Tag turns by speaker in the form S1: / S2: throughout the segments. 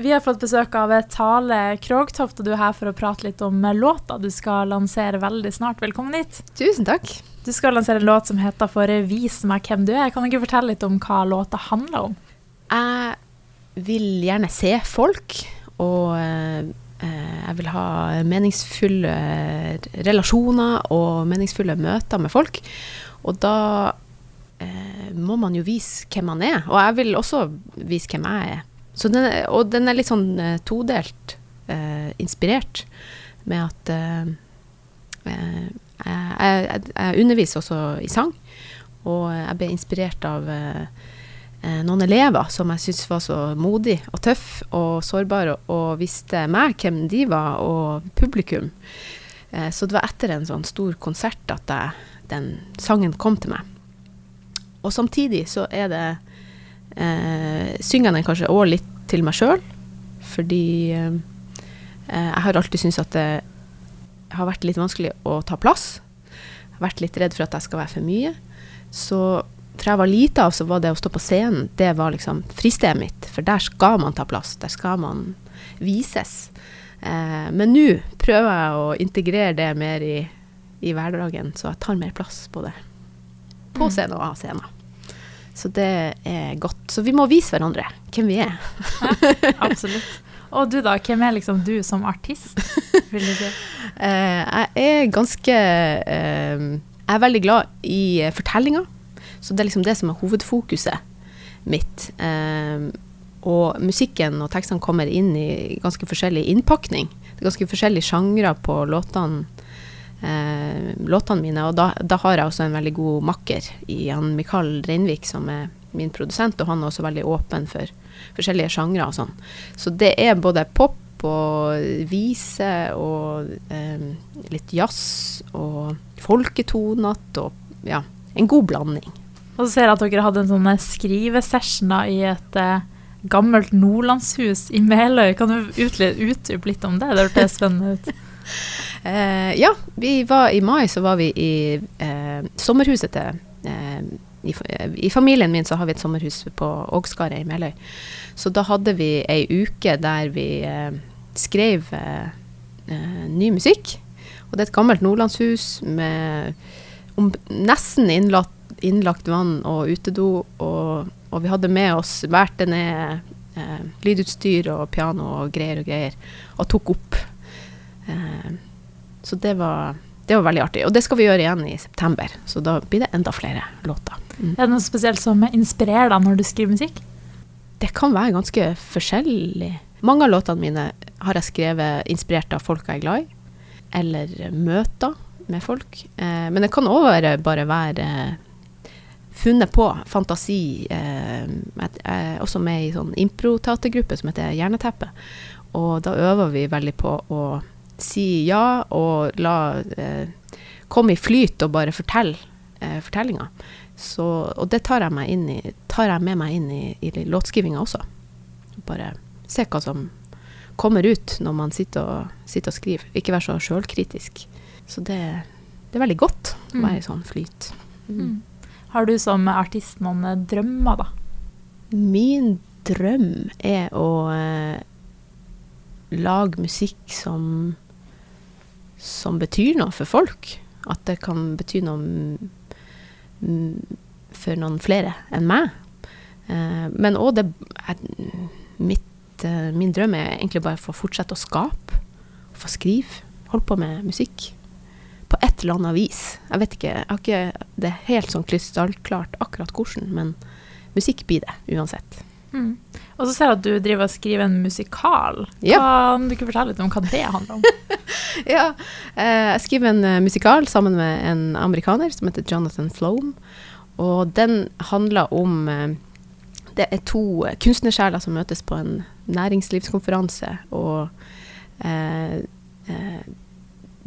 S1: Vi har fått besøk av Tale Krogtoft, og du er her for å prate litt om låta du skal lansere veldig snart. Velkommen hit.
S2: Tusen takk.
S1: Du skal lansere en låt som heter For vis meg hvem du er. Kan du ikke fortelle litt om hva låta handler om?
S2: Jeg vil gjerne se folk, og eh, jeg vil ha meningsfulle relasjoner og meningsfulle møter med folk. Og da eh, må man jo vise hvem man er. Og jeg vil også vise hvem jeg er. Den og den er litt sånn uh, todelt uh, inspirert med at uh, jeg, jeg, jeg, underviser også i sang, og jeg ble inspirert av noen elever som jeg syntes var så modige og tøffe og sårbare, og visste meg hvem de var, og publikum. så det var etter en sånn stor konsert at jeg, den sangen kom til meg. Og samtidig så er det eh, synger den kanskje òg litt til meg sjøl, fordi eh, jeg har alltid syntes at det har vært litt vanskelig å ta plass. Jeg har vært litt redd for at jeg skal være for mye. Så fra jeg var lita av, så var det å stå på scenen, det var liksom fristedet mitt. For der skal man ta plass. Der skal man vises. Eh, men nå prøver jeg å integrere det mer i, i hverdagen, så jeg tar mer plass på mm. scenen og av scenen. Så det er godt. Så vi må vise hverandre hvem vi er.
S1: ja, absolutt. Og du da, hvem er liksom du som artist, vil du si?
S2: Uh, jeg er ganske uh, Jeg er veldig glad i uh, fortellinger. Så det er liksom det som er hovedfokuset mitt. Og musikken og tekstene kommer inn i ganske forskjellig innpakning. Det er ganske forskjellige sjangre på låtene eh, låtene mine. Og da, da, har jeg også en veldig god makker i han Mikael Reinvik, som er min produsent, og han er også veldig åpen for forskjellige sjangre og sånn. Så det er både pop og vise og eh, litt jazz og folketonete og ja, en god blanding.
S1: Og så ser jeg at dere hadde en sånn skrivesession i et eh, gammelt nordlandshus i Meløy. Kan du utdype litt om det? Det hørtes spennende ut.
S2: Uh, ja, vi var i mai så var vi i uh, sommerhuset til uh, i, i, familien min så har vi et sommerhus på Ågskaret i Meløy. Så da hadde vi ei uke der vi skrev ny musikk. Og det er et gammelt nordlandshus med om, nesten innlagt, innlagt, vann og utedo. Og, og, vi hadde med oss båret ned lydutstyr og piano og greier og greier, og tok opp. Eh, så det var, det var veldig artig. Og det skal vi gjøre igjen i september, så da blir det enda flere låter.
S1: Mm. Er det noe spesielt som inspirerer deg når du skriver musikk?
S2: Det kan være ganske forskjellig. Mange av låtene mine har jeg skrevet inspirert av folk jeg er glad i, eller møter med folk. Eh, men det kan òg bare være funnet på, fantasi. Eh, jeg er også med i sånn improteatergruppe som heter Hjerneteppe. Og da øver vi veldig på å si ja og la eh, komme i flyt og bare fortelle eh, fortellinga. Og det tar jeg, i, tar jeg, med meg inn i, i låtskrivinga også. Bare se hva som kommer ut når man sitter og, sitter og skriver. Ikke være så sjølkritisk. Så det, det, er veldig godt å være i sånn flyt.
S1: Mm. Mm. Har du som artist noen eh, drømmer, da?
S2: Min drøm er å eh, lage musikk som som betyr noe for folk. At det kan bety noe for noen flere enn meg. Eh, men òg det mitt, eh, Min drøm er egentlig bare å få fortsette å skape. Få skrive. Holde på med musikk. På et eller annet vis. Jeg vet ikke, jeg har ikke det er helt sånn krystallklart akkurat hvordan, men musikk blir det uansett.
S1: Mm. Og så ser jeg at du driver og skriver en musikal.
S2: Ja.
S1: Kan du ikke fortelle litt om hva det handler om?
S2: ja, eh, jeg skriver en uh, musikal sammen med en amerikaner som heter Jonathan Flome. Og den handler om uh, Det er to kunstnersjeler som møtes på en næringslivskonferanse. Og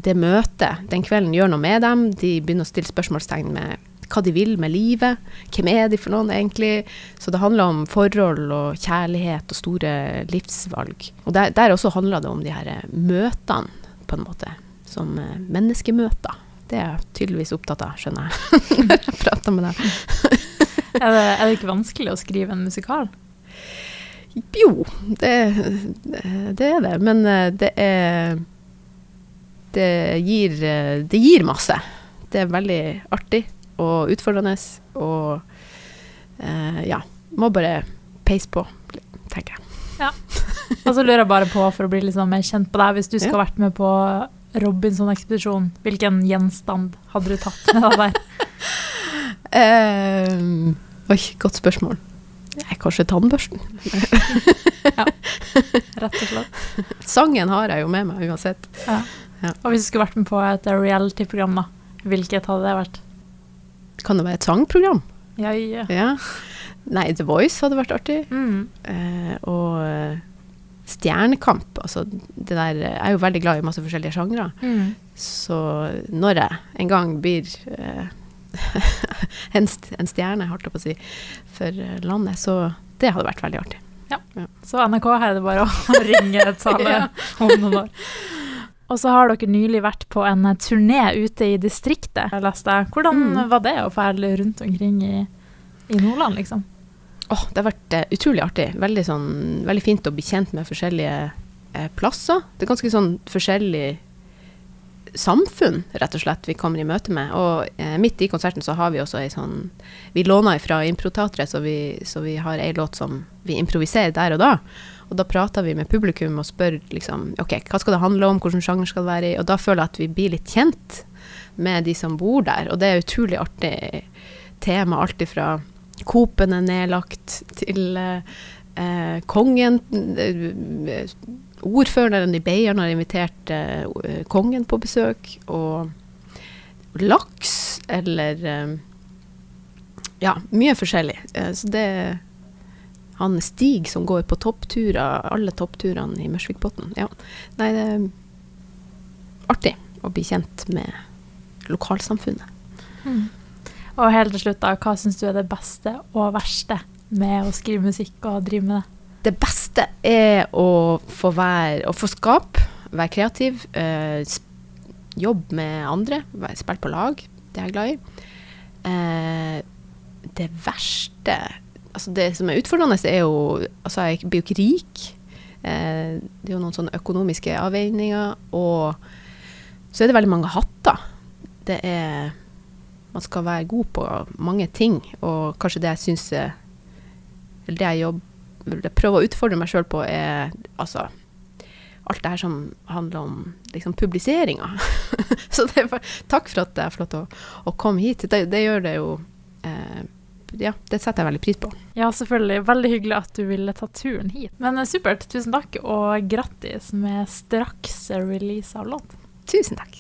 S2: det møtet den kvelden gjør noe med dem. De begynner å stille spørsmålstegn med hva de vil med livet. Hvem er de for noen, egentlig? Så det handler om forhold og kjærlighet og store livsvalg. Og der, der også handler det om de her eh, møtene, på en måte. Som eh, menneskemøter. Det er jeg tydeligvis opptatt av, skjønner jeg, når jeg prater med deg.
S1: er, det, er det ikke vanskelig å skrive en musikal?
S2: Jo, det, det er det. Men eh, det er det gir, eh, det gir masse. Det er veldig artig og utfordrende og eh, ja. Må bare peise på, tenker jeg.
S1: Og så lurer jeg bare på, for å bli litt sånn mer kjent på deg, hvis du skulle
S2: Ja.
S1: vært med på Robinson-ekspedisjonen, hvilken gjenstand hadde du tatt med deg der?
S2: uh, oi, godt spørsmål. Nei, kanskje tannbørsten.
S1: ja, Rett og slett.
S2: Sangen har jeg jo med meg uansett.
S1: Ja.
S2: Ja.
S1: Og hvis du skulle vært med på et reality-program, da, hvilket hadde det vært?
S2: Kan det være et sangprogram?
S1: Ja, ja.
S2: Ja. Nei, The Voice hadde vært artig.
S1: Mm.
S2: Eh, og eh, Stjernekamp, altså det der Jeg er jo veldig glad i masse forskjellige sjangre.
S1: Mm.
S2: Så når jeg en gang blir eh, en, st en stjerne, holdt jeg på å si, for landet, så det hadde vært veldig artig.
S1: Så NRK her er det bare å ringe et tale
S2: Ja.
S1: om noen år. Og så har dere nylig vært på en turné ute i distriktet, leste jeg. Hvordan
S2: Mm.
S1: var det å ferde rundt omkring i, i Nordland, liksom?
S2: Åh, det har vært uh, utrolig artig. Veldig, sånn, veldig fint å bli kjent med forskjellige uh, plasser. Det er ganske sånn forskjellig samfunn, rett og slett, vi kommer i møte med. Og eh, midt i konserten så har vi også ei sånn Vi låner fra Improteatret, så, så vi har ei låt som vi improviserer der og da. Og da prater vi med publikum og spør liksom OK, hva skal det handle om, hvilken sjanger skal det være i? Og da føler jeg at vi blir litt kjent med de som bor der, og det er utrolig artig tema. Alt ifra Coop-en er nedlagt til eh, eh, kongen Ordføreren i Beiarn har invitert eh, kongen på besøk, og laks eller eh, Ja, mye forskjellig. Eh, så det han Stig som går på toppturer, alle toppturene i Mørsvikbotn. Ja. Nei, det er artig å bli kjent med lokalsamfunnet.
S1: Og helt til slutt, da, hva syns du er det beste og verste med å skrive musikk og drive med det?
S2: Det beste er å få være Å få skape, være kreativ, eh, jobbe med andre, være- på lag. Det er jeg glad i. Eh, det verste Altså, det som er utfordrende, er jo Altså, jeg blir jo ikke rik. Eh, det er jo noen sånne økonomiske avveininger, og så er det veldig mange hatter. Det er Man skal være god på mange ting, og kanskje det jeg syns er Eller det jeg jobber jeg prøver å utfordre meg sjøl på, er altså alt det her som handler om liksom, publiseringa. Så bare, takk for at jeg får lov til å, å komme hit. Det, det gjør det jo eh, Ja, det setter jeg veldig pris på.
S1: Ja, selvfølgelig. Veldig hyggelig at du ville ta turen hit. Men eh, supert. Tusen takk, og grattis med straks release av låt.
S2: Tusen takk.